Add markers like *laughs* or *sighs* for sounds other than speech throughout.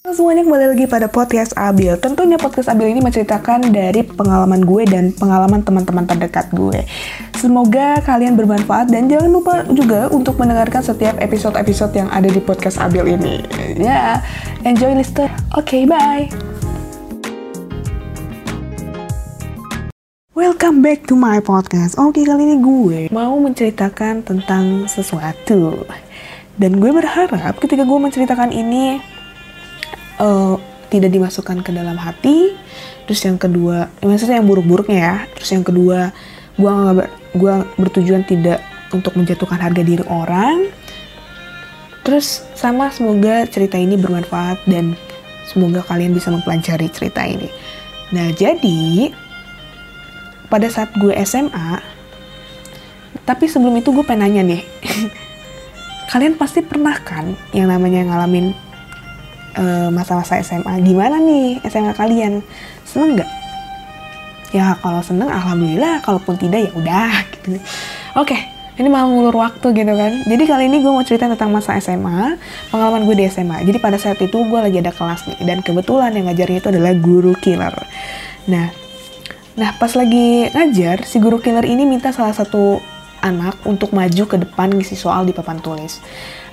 Halo semuanya kembali lagi pada podcast Abil. Tentunya podcast Abil ini menceritakan dari pengalaman gue dan pengalaman teman-teman terdekat gue. Semoga kalian bermanfaat dan jangan lupa juga untuk mendengarkan setiap episode-episode yang ada di podcast Abil ini. Ya, yeah, enjoy lister Oke, okay, bye. Welcome back to my podcast. Oke, kali ini gue mau menceritakan tentang sesuatu. Dan gue berharap ketika gue menceritakan ini uh, tidak dimasukkan ke dalam hati. Terus yang kedua ya maksudnya yang buruk-buruknya ya. Terus yang kedua gue nggak gue bertujuan tidak untuk menjatuhkan harga diri orang. Terus sama semoga cerita ini bermanfaat dan semoga kalian bisa mempelajari cerita ini. Nah jadi pada saat gue SMA tapi sebelum itu gue pengen nih *laughs* kalian pasti pernah kan yang namanya ngalamin masa-masa uh, SMA gimana nih SMA kalian? Seneng nggak? Ya kalau seneng alhamdulillah. Kalaupun tidak ya udah *laughs* gitu oke ini mau ngulur waktu gitu kan. Jadi kali ini gue mau cerita tentang masa SMA pengalaman gue di SMA jadi pada saat itu gue lagi ada kelas nih dan kebetulan yang ngajarnya itu adalah guru killer. Nah nah pas lagi ngajar si guru killer ini minta salah satu anak untuk maju ke depan ngisi soal di papan tulis.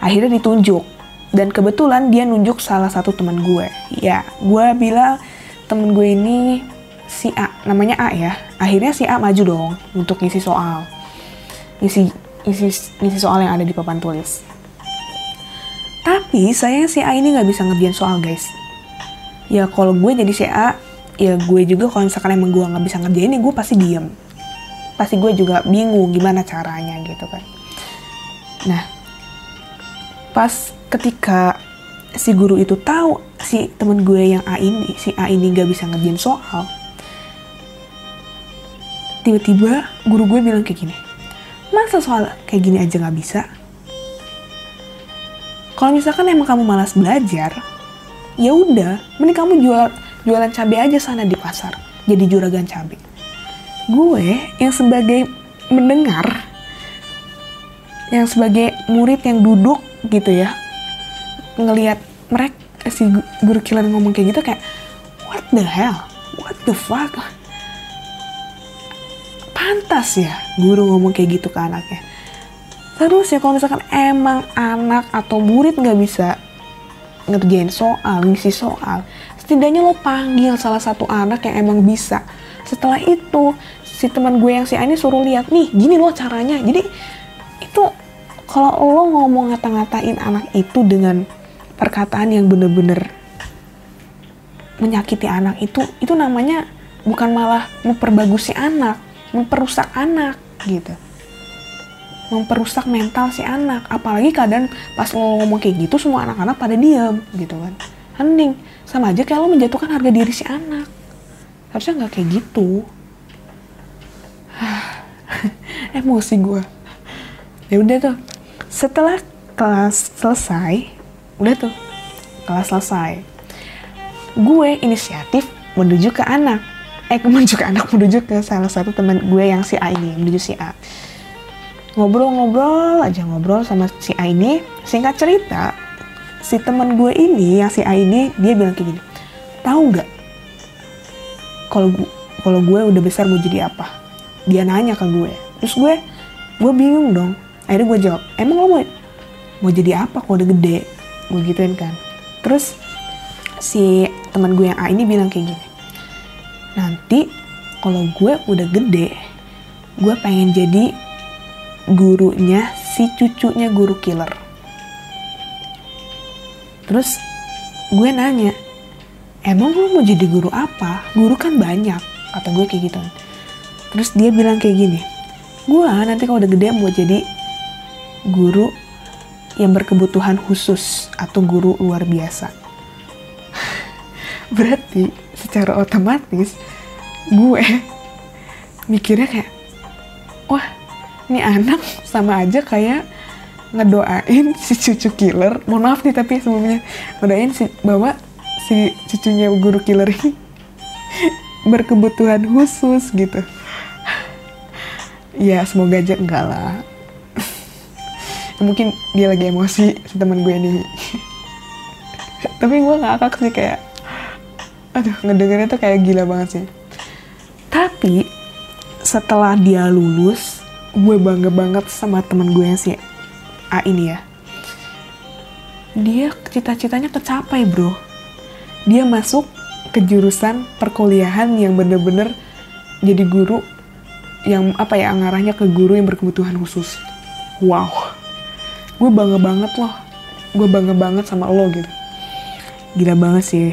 Akhirnya ditunjuk. Dan kebetulan dia nunjuk salah satu teman gue. Ya, gue bilang temen gue ini si A, namanya A ya. Akhirnya si A maju dong untuk ngisi soal. Ngisi, ngisi, ngisi soal yang ada di papan tulis. Tapi sayang si A ini nggak bisa ngerjain soal guys. Ya kalau gue jadi si A, ya gue juga kalau misalkan emang gue nggak bisa ngerjain, ya gue pasti diem pasti gue juga bingung gimana caranya gitu kan nah pas ketika si guru itu tahu si temen gue yang A ini si A ini gak bisa ngerjain soal tiba-tiba guru gue bilang kayak gini masa soal kayak gini aja gak bisa? Kalau misalkan emang kamu malas belajar ya udah mending kamu jual jualan cabai aja sana di pasar jadi juragan cabai gue yang sebagai mendengar yang sebagai murid yang duduk gitu ya ngelihat mereka si guru killer ngomong kayak gitu kayak what the hell? What the fuck? Pantas ya guru ngomong kayak gitu ke anaknya. Terus ya kalau misalkan emang anak atau murid nggak bisa ngerjain soal ngisi soal setidaknya lo panggil salah satu anak yang emang bisa. Setelah itu si teman gue yang si A ini suruh lihat nih gini loh caranya. Jadi itu kalau lo ngomong ngata-ngatain anak itu dengan perkataan yang bener-bener menyakiti anak itu itu namanya bukan malah memperbagusi anak memperusak anak gitu. Memperusak mental si anak apalagi kadang pas lo ngomong kayak gitu semua anak-anak pada diem gitu kan. Hening sama aja kayak lo menjatuhkan harga diri si anak. Harusnya nggak kayak gitu. *sighs* Emosi gue ya udah tuh. Setelah kelas selesai udah tuh kelas selesai. Gue inisiatif menuju ke anak. Eh *laughs* menuju ke anak menuju ke salah satu teman gue yang si A ini menuju si A. Ngobrol-ngobrol aja ngobrol sama si A ini. Singkat cerita si teman gue ini yang si A ini dia bilang kayak gini tahu nggak kalau kalau gue udah besar mau jadi apa? Dia nanya ke gue. Terus gue gue bingung dong. Akhirnya gue jawab emang lo mau mau jadi apa kalau udah gede gue gituin kan terus si teman gue yang A ini bilang kayak gini nanti kalau gue udah gede gue pengen jadi gurunya si cucunya guru killer terus gue nanya emang lo mau jadi guru apa? Guru kan banyak, kata gue kayak gitu. Terus dia bilang kayak gini, gue nanti kalau udah gede mau jadi guru yang berkebutuhan khusus atau guru luar biasa. *laughs* Berarti secara otomatis gue mikirnya kayak, wah ini anak sama aja kayak ngedoain si cucu killer. Mohon maaf nih tapi sebelumnya ngedoain si bahwa si cucunya guru killer ini *laughs* berkebutuhan khusus gitu ya semoga aja enggak lah mungkin dia lagi emosi si teman gue ini. *laughs* Tapi gue ngakak sih kayak aduh ngedengernya tuh kayak gila banget sih. Tapi setelah dia lulus gue bangga banget sama temen gue yang si A ini ya. Dia cita-citanya kecapai bro. Dia masuk ke jurusan perkuliahan yang bener-bener jadi guru yang apa ya ngarahnya ke guru yang berkebutuhan khusus. Wow gue bangga banget loh. Gue bangga banget sama lo gitu. Gila banget sih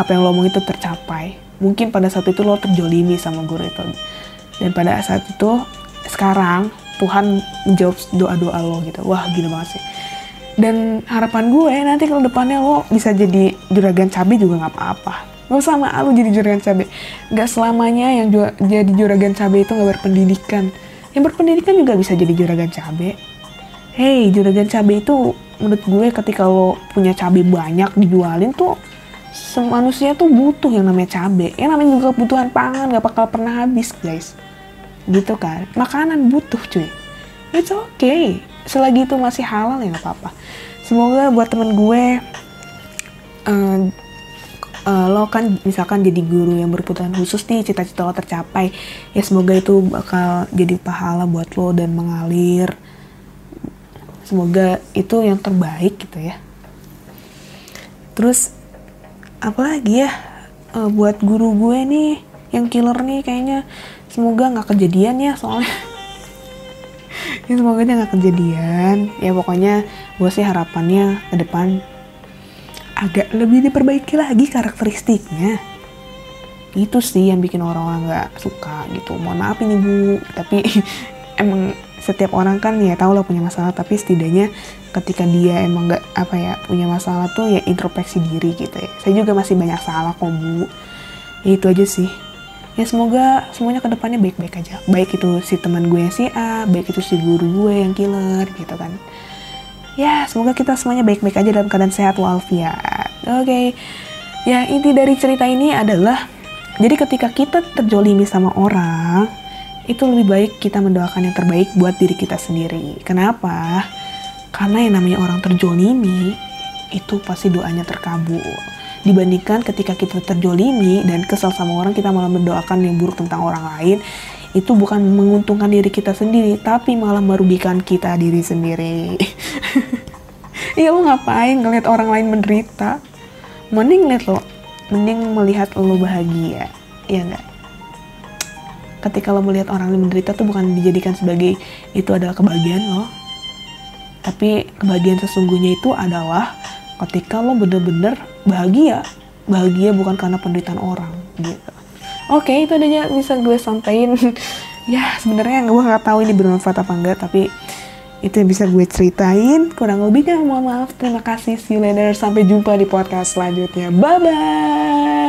apa yang lo omong itu tercapai. Mungkin pada saat itu lo terjolimi sama guru itu. Dan pada saat itu sekarang Tuhan menjawab doa-doa lo gitu. Wah gila banget sih. Dan harapan gue nanti kalau depannya lo bisa jadi juragan cabai juga nggak apa-apa. Gak usah sama lo jadi juragan cabai. Gak selamanya yang jadi juragan cabai itu gak berpendidikan. Yang berpendidikan juga bisa jadi juragan cabai Hey, juragan cabai itu menurut gue ketika lo punya cabai banyak dijualin tuh manusia tuh butuh yang namanya cabai. Yang namanya juga kebutuhan pangan gak bakal pernah habis guys. Gitu kan? Makanan butuh cuy. It's okay. Selagi itu masih halal ya nggak apa-apa. Semoga buat temen gue uh, uh, lo kan misalkan jadi guru yang berkebutuhan khusus nih cita-cita lo tercapai ya semoga itu bakal jadi pahala buat lo dan mengalir semoga itu yang terbaik gitu ya. Terus apalagi ya? Uh, buat guru gue nih yang killer nih kayaknya. Semoga nggak kejadian ya soalnya. *laughs* Ya semoga dia nggak kejadian. Ya pokoknya gue sih harapannya ke depan agak lebih diperbaiki lagi karakteristiknya. Itu sih yang bikin orang-orang nggak suka gitu. Mohon maaf ini bu. Tapi *laughs* emang setiap orang kan ya tahu lah punya masalah tapi setidaknya ketika dia emang nggak apa ya punya masalah tuh ya introspeksi diri gitu ya. Saya juga masih banyak salah kok bu. Ya itu aja sih. Ya semoga semuanya ke depannya baik-baik aja. Baik itu si teman gue yang si A baik itu si guru gue yang killer gitu kan. Ya semoga kita semuanya baik-baik aja dalam keadaan sehat walafiat. Oke. Okay. ya inti dari cerita ini adalah jadi ketika kita terjolimi sama orang itu lebih baik kita mendoakan yang terbaik buat diri kita sendiri. Kenapa? Karena yang namanya orang terjolimi itu pasti doanya terkabul. Dibandingkan ketika kita terjolimi dan kesal sama orang, kita malah mendoakan yang buruk tentang orang lain, itu bukan menguntungkan diri kita sendiri, tapi malah merugikan kita diri sendiri. *laughs* Iya lo ngapain ngeliat orang lain menderita? Mending lihat lo, mending melihat lo bahagia, ya enggak? Ketika lo melihat orang lain menderita tuh bukan dijadikan sebagai itu adalah kebahagiaan lo. Tapi kebahagiaan sesungguhnya itu adalah ketika lo bener-bener bahagia. Bahagia bukan karena penderitaan orang gitu. Oke itu aja bisa gue sampaikan. *laughs* Ya sebenarnya gue nggak tahu ini bermanfaat apa enggak tapi itu yang bisa gue ceritain. Kurang lebihnya mohon maaf. Terima kasih. See you sampai jumpa di podcast selanjutnya. Bye bye